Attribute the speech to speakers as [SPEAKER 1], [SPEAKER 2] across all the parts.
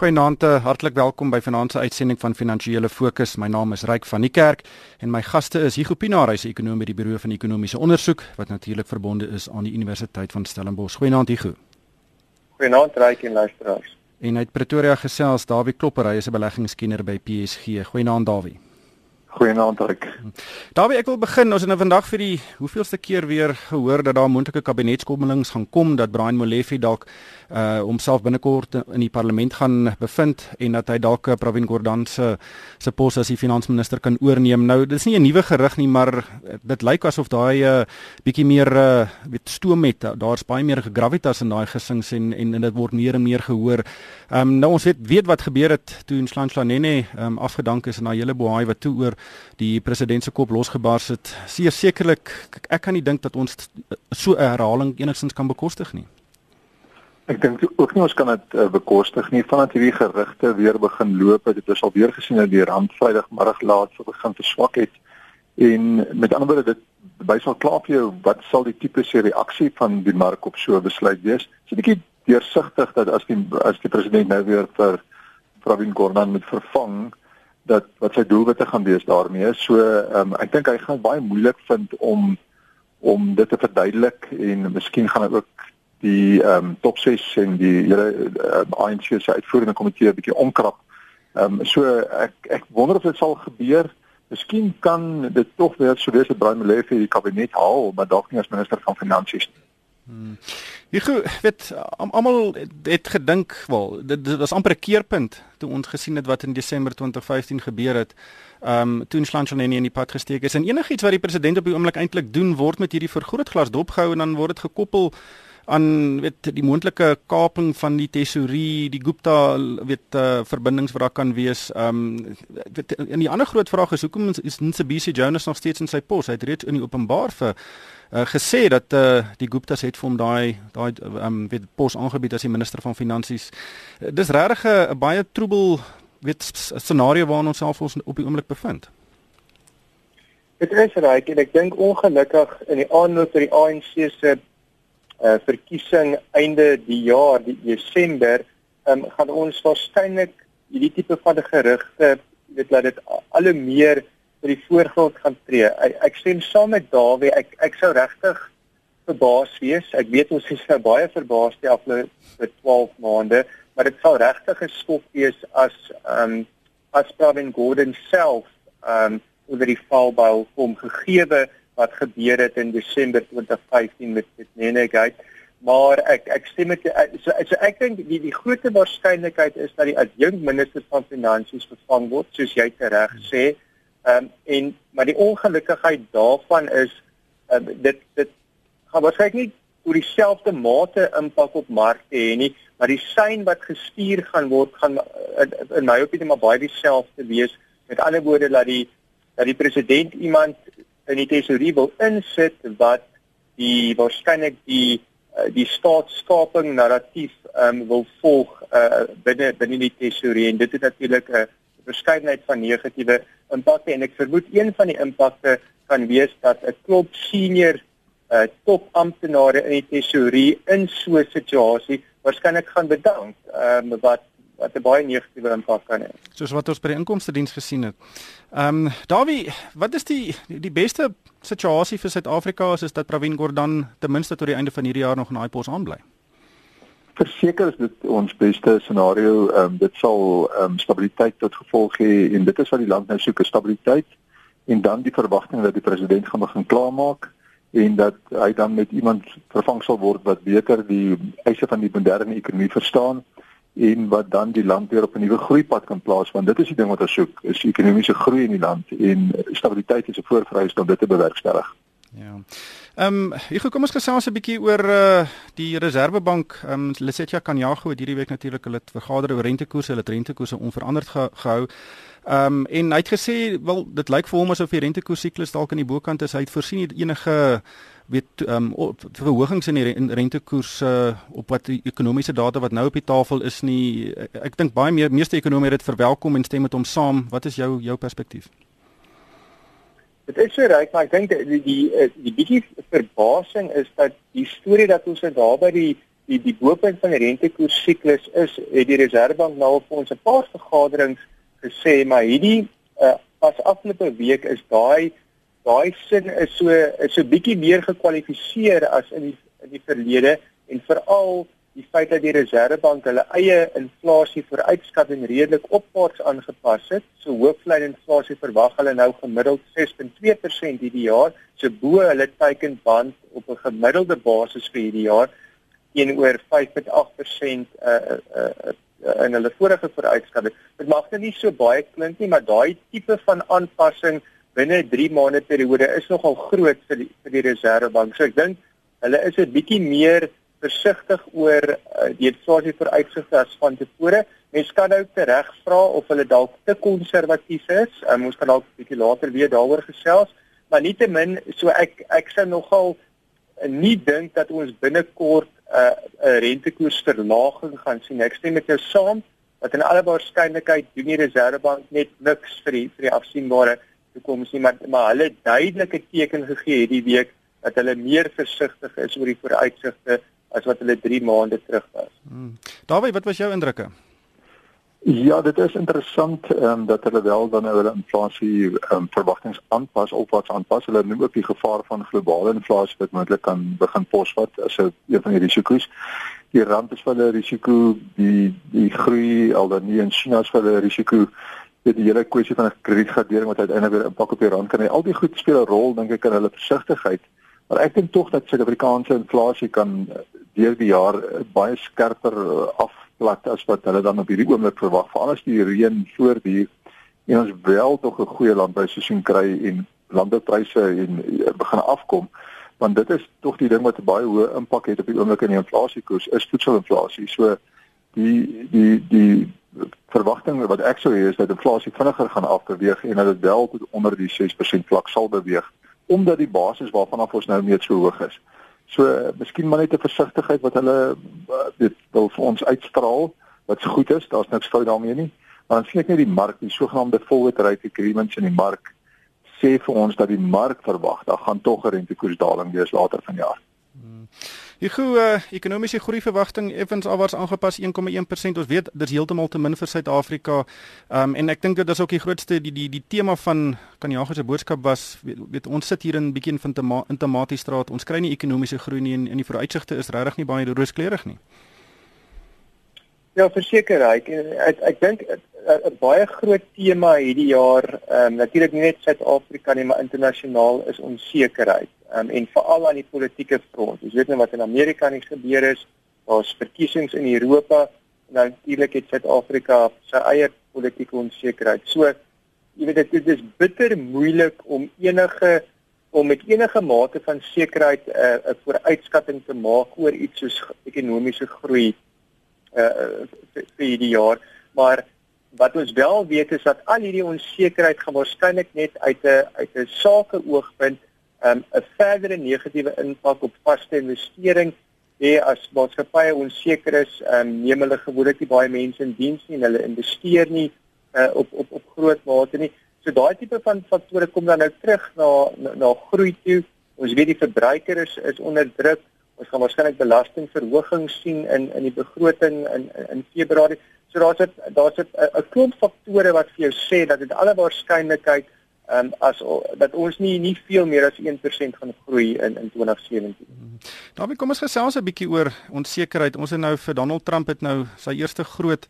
[SPEAKER 1] Goeienaand, eh, hartlik welkom by vanaand se uitsending van Finansiële Fokus. My naam is Ryk van die Kerk en my gaste is Hugo Pinaar, hy's 'n ekonom by die Buro van Ekonomiese Onderzoek wat natuurlik verbonde is aan die Universiteit van Stellenbosch. Goeienaand Hugo.
[SPEAKER 2] Goeienaand Ryk en luisteraars.
[SPEAKER 1] En uit Pretoria gesels Dawie Klopper, hy is 'n beleggingskenner by PSG. Goeienaand Dawie.
[SPEAKER 3] Goeienaand Rick.
[SPEAKER 1] Dawie, ek wil begin. Ons het nou vandag vir die hoeveelste keer weer gehoor dat daar moontlike kabinetskommelings gaan kom dat Brian Molefe dalk uh homself binnekort in die parlement gaan bevind en dat hy dalk uh, Pravin Gordhan se se pos as die finansminister kan oorneem. Nou, dis nie 'n nuwe gerug nie, maar dit lyk asof daai uh bietjie meer uh weet stoom het. Daar's baie meer gravitas in daai gesings en en, en dit word meer en meer gehoor. Ehm um, nou ons weet weet wat gebeur het toe Nhlanhla ehm um, afgedank is en na hele bohaai wat toe oor die president se kop losgebars het. Sekerlik ek kan nie dink dat ons so 'n herhaling enigstens kan bekostig nie.
[SPEAKER 3] Ek dink ook nie ons kan dit uh, bekostig nie vandat hierdie gerugte weer begin loop. Dit is al weer gesien dat die rand Vrydagmiddag laat so begin verswak het. En met ander woorde dit wysal klaar vir jou wat sal die tipe se reaksie van die mark op so besluit wees. So 'n bietjie deursigtig dat as die as die president nou weer vir Pravin Gordhan moet vervang dat wat sy doelwitte gaan wees daarmee. So um, ek dink hy gaan baie moeilik vind om om dit te verduidelik en miskien gaan hy ook die ehm um, top 6 en die hele uh, ehm, ANC se uitvoerende komitee 'n bietjie omkrap. Ehm um, so ek ek wonder of dit sal gebeur. Miskien kan dit tog weer so wees dat Brian Molefe die kabinet haal, maar dalk nie as minister van finansies nie.
[SPEAKER 1] Hmm. Ek weet almal het gedink wel dit, dit was amper 'n keerpunt toe ons gesien het wat in Desember 2015 gebeur het. Ehm um, toe Slantjane in die pad gesteek is en enigiets wat die president op die oomblik eintlik doen word met hierdie vergrootglas dopgehou en dan word dit gekoppel aan weet die moontlike kaping van die tesourie, die Gupta weet uh, verbindings wat daar kan wees. Ehm um, weet en die ander groot vraag is hoekom is Nsebisi Jonas nog steeds in sy pos? Hy het reeds in die openbaar vir uh, gesê dat uh, die Guptas het vir hom daai daai ehm um, weet pos aangebied as die minister van finansies. Dis regtig 'n baie troebel weet scenario waarin ons self ons op die oomblik bevind.
[SPEAKER 2] Dit is reg en ek dink ongelukkig in die aanloop tot die ANC se uh, verkiesing einde die jaar die Desember um, gaan ons waarskynlik hierdie tipe van gerugte weet dat dit al hoe meer vir die voorgrond gaan tree. Ek, ek stem saam met Dawie. Ek ek sou regtig verbaas wees. Ek weet ons is nou baie verbaas die afgelope 12 maande, maar dit sal regtig 'n skok wees as ehm um, as Pravin Gordhan self ehm um, oor die valbou kom gegeewe wat gebeur het in Desember 2015 met met Nenegate. Maar ek ek stem met so, so ek dink die die groot waarskynlikheid is dat die adjunkt minister van finansies vervang word soos jy reg sê. Ehm um, en maar die ongelukkigheid daarvan is um, dit dit gaan waarskynlik nie oor dieselfde mate impak op markte hê nie, maar die sein wat gestuur gaan word gaan in, in my opinie maar baie dieselfde wees. Met ander woorde dat die dat die president iemand in die tesourie wil insit wat die waarskynlik die uh, die staatskaping narratief um, wil volg uh, binne binne die tesourie en dit het natuurlik 'n uh, verskeidenheid van negatiewe impakte en ek vermoed een van die impakte kan wees dat 'n klop senior uh, top amptenare in die tesourie in so 'n situasie waarskynlik gaan bedank um, wat wat 'n baie negatiewe impak kan hê.
[SPEAKER 1] Soos wat ons by die inkomste diens gesien het. Ehm um, Davie, wat is die die beste situasie vir Suid-Afrika is, is dat Pravin Gordhan ten minste tot die einde van hierdie jaar nog in daai pos aanbly?
[SPEAKER 3] Verseker is dit ons beste scenario. Ehm um, dit sal ehm um, stabiliteit tot gevolg hê en dit is wat die land nou soek, stabiliteit en dan die verwagting dat die president gaan begin klaarmaak en dat hy dan met iemand vervang sal word wat beter die eise van die moderne ekonomie verstaan en wat dan die land weer op 'n nuwe groeipad kan plaas want dit is die ding wat ons soek is ekonomiese groei in die land en stabiliteit is 'n voorvereiste om dit te bewerkstellig.
[SPEAKER 1] Ja. Ehm um, ek kom ons gesels 'n bietjie oor uh, die Reservebank. Ehm um, Lesetja Kanyago het hierdie week natuurlik hulle vergader oor rentekoerse, hulle rentekoerse onveranderd ge gehou. Ehm um, en hy het gesê wel dit lyk vir hom asof die rentekoers siklus dalk aan die bokant is. Hy het voorsien enige weet ehm um, verhogings in die rentekoers uh, op wat ekonomiese data wat nou op die tafel is nie ek, ek dink baie meer meeste ekonome het dit verwelkom en stem met hom saam. Wat is jou jou perspektief?
[SPEAKER 2] Dit is so reg, maar ek dink die die die, die bietjie verbasing is dat die storie dat ons daar by die die die bopunt van die rentekoers siklus is het die Reserwebank nou op ons 'n paar vergaderings gesê maar hierdie uh, pas afgelope week is daai daai sin is so is so bietjie meer gekwalifiseer as in die in die verlede en veral die feit dat die Reserwebank hulle eie inflasie vooruitskatting redelik opwaarts aangepas het. So hooflyn inflasie verwag hulle nou gemiddeld 6.2% hierdie jaar, so bo hulle teikenband op 'n gemiddelde basis vir hierdie jaar teenoor 5.8% uh, uh, uh, in hulle vorige vooruitskatting. Dit mag net nie so baie klink nie, maar daai tipe van aanpassing binne 3 maande periode is nogal groot vir die vir die Reserwebank. So ek dink hulle is 'n bietjie meer versigtig oor uh, die inflasie vooruitsigte as van tevore. Mense kan nou tereg vra of hulle dalk te konservatief is. Um, ons kan dalk 'n bietjie later weer daaroor gesels, maar nietemin so ek ek sou nogal nie dink dat ons binnekort 'n uh, 'n rentekoersverlaging gaan sien. Ek stem met jou saam dat in alle waarskynlikheid doen die Reserwebank net niks vir die vir die afsienbare toekoms nie, maar maar hulle duidelike teken gegee hierdie week dat hulle meer versigtig is oor die vooruitsigte as wat hulle 3 maande terug was. Hmm.
[SPEAKER 1] Dawie, wat was jou indrukke?
[SPEAKER 3] Ja, dit is interessant ehm um, dat hulle wel dan nou hulle inflasie ehm um, verwagtinge aanpas of wat aanpas. Hulle noem ook die gevaar van globale inflasie wat moontlik kan begin posvat as 'n een van die risiko's. Die rand is wel 'n risiko, die die groei al dan nie in China is wel 'n risiko. Dit die hele kwessie van 'n kredietgradering wat uiteindelik weer impak op die rand kan hê. Al die goed speel 'n rol dink ek in hulle versigtigheid. Maar ek dink tog dat Suid-Afrikaanse inflasie kan deur die jaar eh, baie skerper eh, afplat as wat hulle dan op hierdie oomblik verwag veral as die reën voortduur en ons wel tog 'n goeie landbouseisoen kry en landboupryse en eh, begin afkom want dit is tog die ding wat 'n baie hoë impak het op die oomblik in die inflasiekoers is voedselinflasie so die die die verwagting wat ek sou hê is dat inflasie vinniger gaan afbeweeg en dat dit wel tot onder die 6% vlak sal beweeg omdat die basis waarvan af ons nou net so hoog is. So miskien maar net 'n versigtigheid wat hulle uh, weet wil vir ons uitstraal wat goed is, daar's niks fout daarmee nie. Maar dan sien ek net die mark, die sogenaamde forward rate agreements in die mark sê vir ons dat die mark verwag daar gaan tog 'n rentekoersdaling wees later vanjaar. Hmm.
[SPEAKER 1] Die goeie uh, ekonomiese groei verwagting effens alwaars aangepas 1,1%. Ons weet dis heeltemal te min vir Suid-Afrika. Ehm um, en ek dink dit is ook die grootste die die die tema van kan Jago se boodskap was weet, ons sit hier in 'n bietjie in van Tamatistraat. Ons kry nie ekonomiese groei nie en in die vooruitsigte is regtig nie baie rooskleurig nie.
[SPEAKER 2] Ja, verseker ek ek, ek dink 'n baie groot tema hierdie jaar, ehm um, natuurlik nie net Suid-Afrika nie, maar internasionaal is onsekerheid. Um, en veral aan die politieke front. Ons weet nou wat in Amerika nie gebeur is. Daar's verkiesings in Europa en natuurlik het Suid-Afrika sy eie politieke onsekerheid. So jy weet dit is bitter moeilik om enige om met enige mate van sekerheid 'n uh, 'n vooruitskatting te maak oor iets soos ekonomiese groei uh vir hierdie jaar, maar wat ons wel weet is dat al hierdie onsekerheid gaan waarskynlik net uit 'n uit 'n sakeoogpunt um 'n verdere negatiewe impak op vaste investering hê as maatskappye onseker is, um neem hulle gewoonlik nie baie mense in diens nie en hulle investeer nie uh, op op op groot mate nie. So daai tipe van faktore kom dan nou terug na na, na groei toe. Ons weet die verbruiker is is onder druk ons gaan waarskynlik belastingverhogings sien in in die begroting in in, in Februarie. So daar's dit daar's dit 'n klomp faktore wat vir jou sê dat dit alle waarskynlikheid ehm um, as dat ons nie nie veel meer as 1% gaan groei in in 2017.
[SPEAKER 1] Daarby kom ons gesels 'n bietjie oor onsekerheid. Ons het nou vir Donald Trump het nou sy eerste groot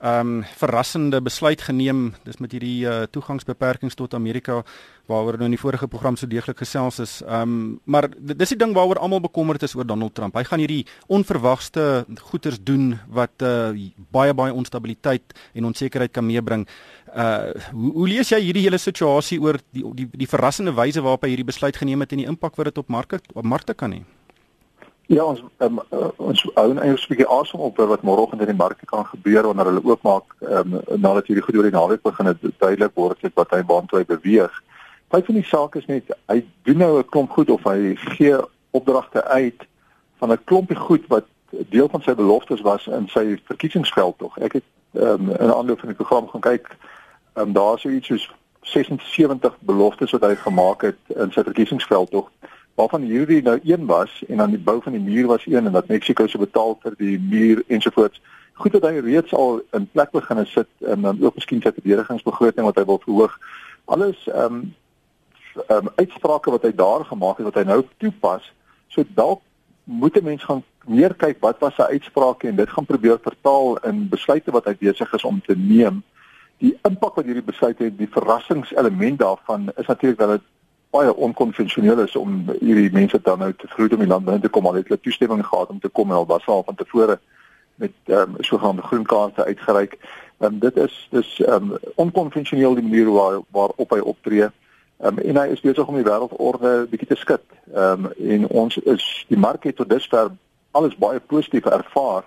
[SPEAKER 1] um, verrassende besluit geneem dis met hierdie uh, toegangsbeperkings tot Amerika waaroor nou in die vorige program so deeglik gesels is. Um, maar dis die ding waaroor almal bekommerd is oor Donald Trump. Hy gaan hierdie onverwagte goeders doen wat uh, baie baie onstabiliteit en onsekerheid kan meebring. Uh hoe, hoe lees jy hierdie hele situasie oor die die die verrassende wyse waarop hy hierdie besluit geneem het en die impak wat dit op markte op markte kan hê?
[SPEAKER 3] Ja, ons um, ons hou eintlik 'n bietjie asem op oor wat môreoggend in die markte kan gebeur wanneer hulle oopmaak um, nadat hierdie goed oor die naweek begin het duidelik word het wat hy waantoe hy beweeg. Baie van die sake is net hy doen nou 'n klomp goed of hy gee opdragte uit van 'n klompie goed wat deel van sy beloftes was in sy verkiesingsveld tog. Ek het um, in ander van die program gaan kyk. Um, daar is so iets soos 76 beloftes wat hy gemaak het in sy verkiesingsveld tog waarvan hierdie nou een was en dan die bou van die muur was een en dat Mexiko se betaal vir die muur ensovoorts. Goed dat hy reeds al in plek begin sit en dan ook miskien sy verdedigingsbegroting wat hy wil verhoog. Alles ehm um, ehm um, uitsprake wat hy daar gemaak het wat hy nou toepas. So dalk moet 'n mens gaan meer kyk wat was sy uitsprake en dit gaan probeer vertaal in besluite wat hy besig is om te neem. Die impak wat hierdie besluit het, die verrassingselement daarvan is natuurlik dat dit baie onkonvensioneel is om hierdie mense dan nou te vroeg om in land binne te kom al het hulle toestemming gehad om te kom en al was al van tevore met ehm um, sogenaamde groen kaarte uitgereik. Ehm um, dit is dis ehm um, onkonvensioneel die manier waar waarop hy optree. Ehm um, en hy is besig om die wêreldorde bietjie te skud. Ehm um, en ons is die mark het tot dusver alles baie positief ervaar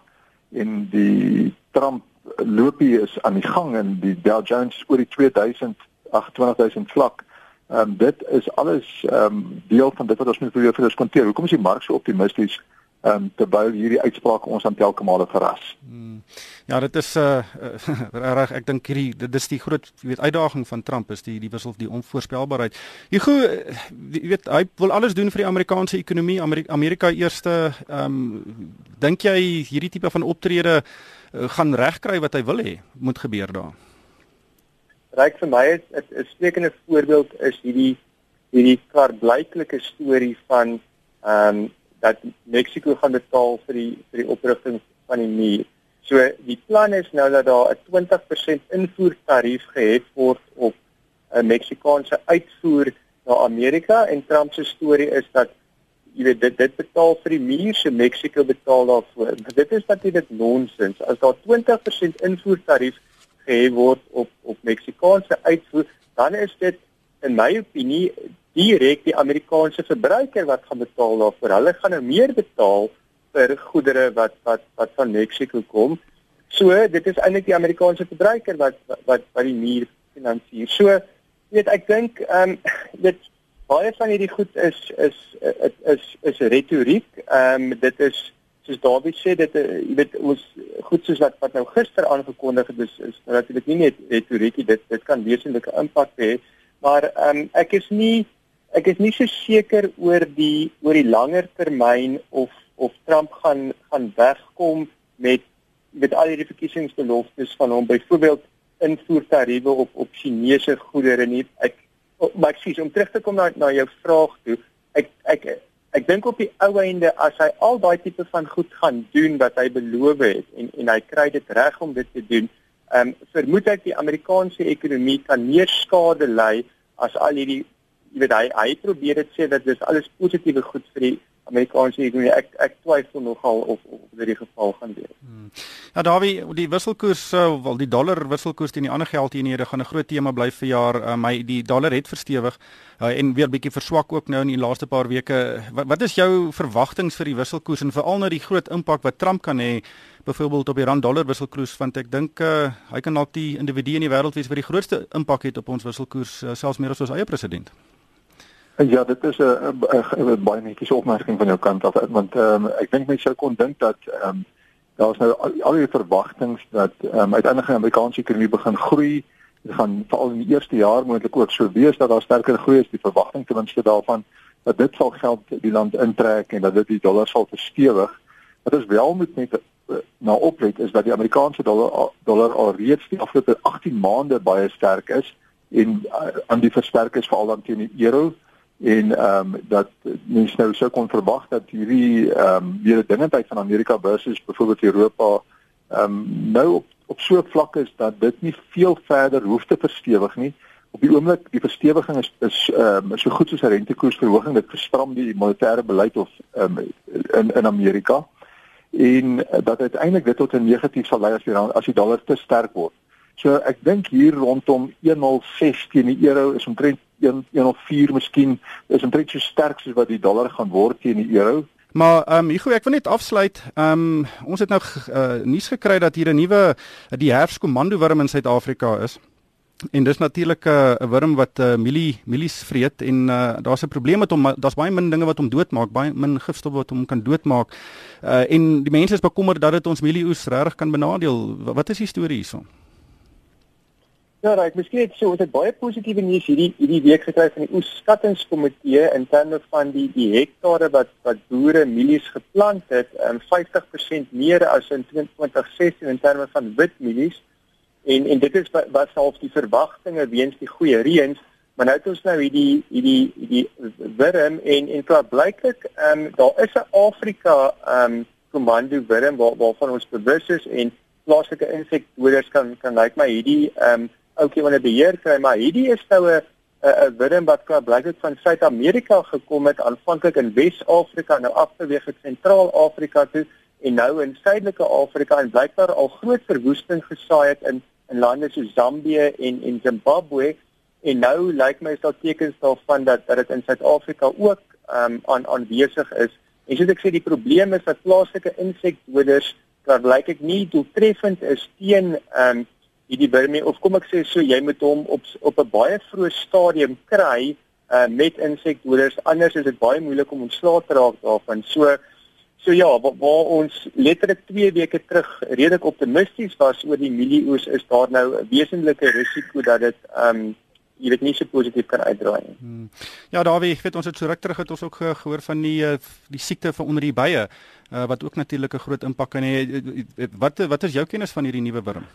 [SPEAKER 3] en die Trump loopie is aan die gang en die Dow Jones oor die 2000 28000 vlak Ehm um, dit is alles ehm um, deel van dit wat ons moet probeer vir ons konteer. Hoekom is die mark so optimisties ehm um, terwyl hierdie uitsprake ons aan telke male verras? Hmm.
[SPEAKER 1] Ja, dit is uh reg ek dink hierdie dit is die groot weet uitdaging van Trump is die die wissel die onvoorspelbaarheid. Hugo jy weet hy wil alles doen vir die Amerikaanse ekonomie, Amerika, Amerika eerste ehm um, dink jy hierdie tipe van optrede uh, gaan regkry wat hy wil hê moet gebeur daar?
[SPEAKER 2] Ryk vir my is 'n sprekende voorbeeld is hierdie hierdie klaarblyklike storie van ehm um, dat Mexiko gaan betaal vir die vir die oprigting van die muur. So die plan is nou dat daar 'n 20% invoertarief gehef word op 'n Meksikaanse uitvoer na Amerika en Trump se storie is dat jy weet dit dit betaal vir die muur se Mexiko betaal daarvoor. Dit is natuurlik nonsens. As daar 20% invoertarief gehef word op op Meksikaanse uitvoer, dan is dit in my opinie direk die Amerikaanse verbruiker wat gaan betaal daarvoor. Hulle gaan nou meer betaal vir goedere wat wat wat van Mexiko kom. So, dit is eintlik die Amerikaanse verbruiker wat wat wat die muur finansier. So, weet ek dink ehm um, dit baie van hierdie goed is is is is, is retoriek. Ehm um, dit is soos Dawie sê dit uh, jy weet ons goed soos wat wat nou gister aangekondig het is is natuurlik nie net retoriek dit dit kan wesenlike impak hê maar um, ek is nie ek is nie so seker oor die oor die langer termyn of of Trump gaan gaan wegkom met met al hierdie verkiesingsbeloftes van hom byvoorbeeld invoertariewe op op Chinese goedere nie. Ek maar ek sê om terug te kom na na jou vraag toe ek ek ek dink op die ou einde as hy al daai tipe van goed gaan doen wat hy beloof het en en hy kry dit reg om dit te doen, ehm um, vermoed ek die Amerikaanse ekonomie kan meer skade ly as al hierdie jy weet hy hy probeer dit sê dat dis alles positiewe goed vir die Amerikaanse ekonomie. Ek ek twyfel nogal of of dit die geval gaan wees. Hmm.
[SPEAKER 1] Ja, Dawie, die wisselkoers uh, wel die dollar wisselkoers teen die ander geldeenhede gaan 'n groot tema bly vir jaar. Uh, my die dollar het verstewig uh, en weer bietjie verswak ook nou in die laaste paar weke. Wat, wat is jou verwagtinge vir die wisselkoers en veral nou die groot impak wat Trump kan hê byvoorbeeld op die rand dollar wisselkoers want ek dink uh, hy kan dalk die individu in die wêreld wees wat die grootste impak het op ons wisselkoers uh, selfs meer as ons eie president.
[SPEAKER 3] Ja, dit is 'n baie netjiese opmerking van jou kant af want ehm um, ek dink mense sou kon dink dat ehm um, daar is nou al, al die verwagtinge dat ehm um, uiteindelik die Amerikaanse ekonomie begin groei. Dit gaan veral in die eerste jaar moontlik ook so wees dat daar sterker groei is, die verwagting ten minste daarvan dat dit sal geld die land intrek en dat dit die dollar sal verstewig. Wat ons wel moet net uh, na oplet is dat die Amerikaanse dollar dollar al reeds die afgelope 18 maande baie sterk is en uh, aan die versterk is veral dan teen die euro en ehm um, dat mense nou sou kon verwag dat hierdie ehm um, weer dingetyd van Amerika versus byvoorbeeld Europa ehm um, nou op op so 'n vlak is dat dit nie veel verder hoef te verstewig nie. Op die oomblik die verstewiging is is ehm um, so goed soos 'n rentekoersverhoging dit verstram die monetêre beleid of ehm um, in in Amerika en dat uiteindelik dit tot 'n negatief sal lei as die as die dollar te sterk word. So ek dink hier rondom 1.06 teen die euro is omtrent 1.104 miskien is omtrent so sterk soos wat die dollar gaan word teen die euro.
[SPEAKER 1] Maar ehm um, Hugo, ek wil net afsluit. Ehm um, ons het nou uh, nuus gekry dat hier 'n nuwe die herfskomando wurm in Suid-Afrika is. En dis natuurlik 'n uh, wurm wat uh, mielie mielies vreet en uh, daar's 'n probleem met hom. Daar's baie min dinge wat hom doodmaak, baie min gifstof wat hom kan doodmaak. Uh, en die mense is bekommerd dat dit ons mielieoes regtig kan benadeel. Wat is die storie hierson?
[SPEAKER 2] Ja, reg, miskien het so, dit baie positiewe nuus hierdie hierdie week gekry van die oesskattingskomitee in terme van die die hektare wat wat boere mielies geplant het, um, 50% meer as in 2016 in terme van wit mielies. En en dit is wat wat selfs die verwagtinge weens die goeie reëns, maar nou het ons nou hierdie hierdie hierdie wurm en en klaar blyklik, ehm um, daar is 'n Afrika ehm um, komando wurm waar waarvan ons bewus is en plaaslike insekdoders kan kan lyk like my hierdie ehm um, ouetjie wanneer beheer kry, maar hierdie is nou 'n 'n wurm wat klaar blyklik van Suid-Amerika gekom het, aanvanklik in Wes-Afrika, nou afbeweeg het Sentraal-Afrika toe en nou in Suidelike Afrika en blykbaar al groot verwoesting gesaai het in in lande so Zambië en en Zimbabwe en nou lyk my is daar tekens daarvan dat dit in Suid-Afrika ook um, aan aanwesig is. En soos ek sê die probleem is dat plaaslike insekdoders wat lyk ek nie doeltreffend is teen um, hierdie wurmie of kom ek sê so jy moet hom op op 'n baie vroeë stadium kry uh, met insekdoders anders is dit baie moeilik om ontslae te raak daarvan. So so ja, waar, waar ons letterlik 2 weke terug redelik optimisties was oor die mielieoes is daar nou 'n wesenlike risiko dat dit ehm um, jy weet nie so positief kan uitdraai nie. Hmm.
[SPEAKER 1] Ja, Dawie, ek weet ons het so ruk terug het ons ook gehoor van die eh, die siekte van onder die bye uh, wat ook natuurlik 'n groot impak kan hê. Wat wat is jou kennis van hierdie nuwe wurm?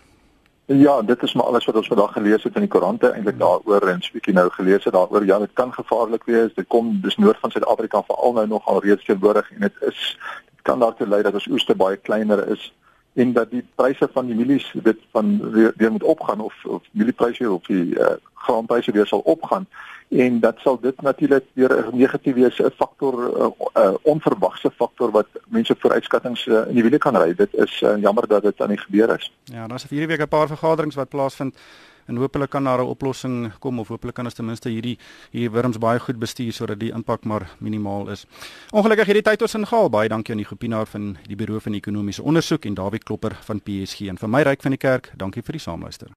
[SPEAKER 3] Ja, dit is maar alles wat ons vandag gelees het in die koerante eintlik daaroor en spiekie nou gelees het daaroor. Ja, dit kan gevaarlik wees. Dit kom dis noord van Suid-Afrika veral nou nog al reeds teenwoordig en dit is dit kan daartoe lei dat ons oeste baie kleiner is en dat die pryse van die mielies dit van weer, weer moet opgaan of of mieliepryse of die uh, graanpryse weer sal opgaan en dat sal dit natuurlik weer 'n negatief wees 'n faktor 'n uh, uh, onverwagse faktor wat mense vooruitskattinge uh, in die wiele kan ry. Dit is uh, jammer dat dit aan die gebeur is.
[SPEAKER 1] Ja, daar's vir hierdie week 'n paar vergaderings wat plaasvind en hopelik kan daar 'n oplossing kom of hopelik kan ons ten minste hierdie hierdie wurms baie goed bestuur sodat die impak maar minimaal is. Ongelukkig hierdie tyd ons ingehaal. Baie dankie aan die Gopinaar van die Buro van Ekonomiese Ondersoek en Dawie Klopper van PSG en vir my ryk van die kerk. Dankie vir die saamluister.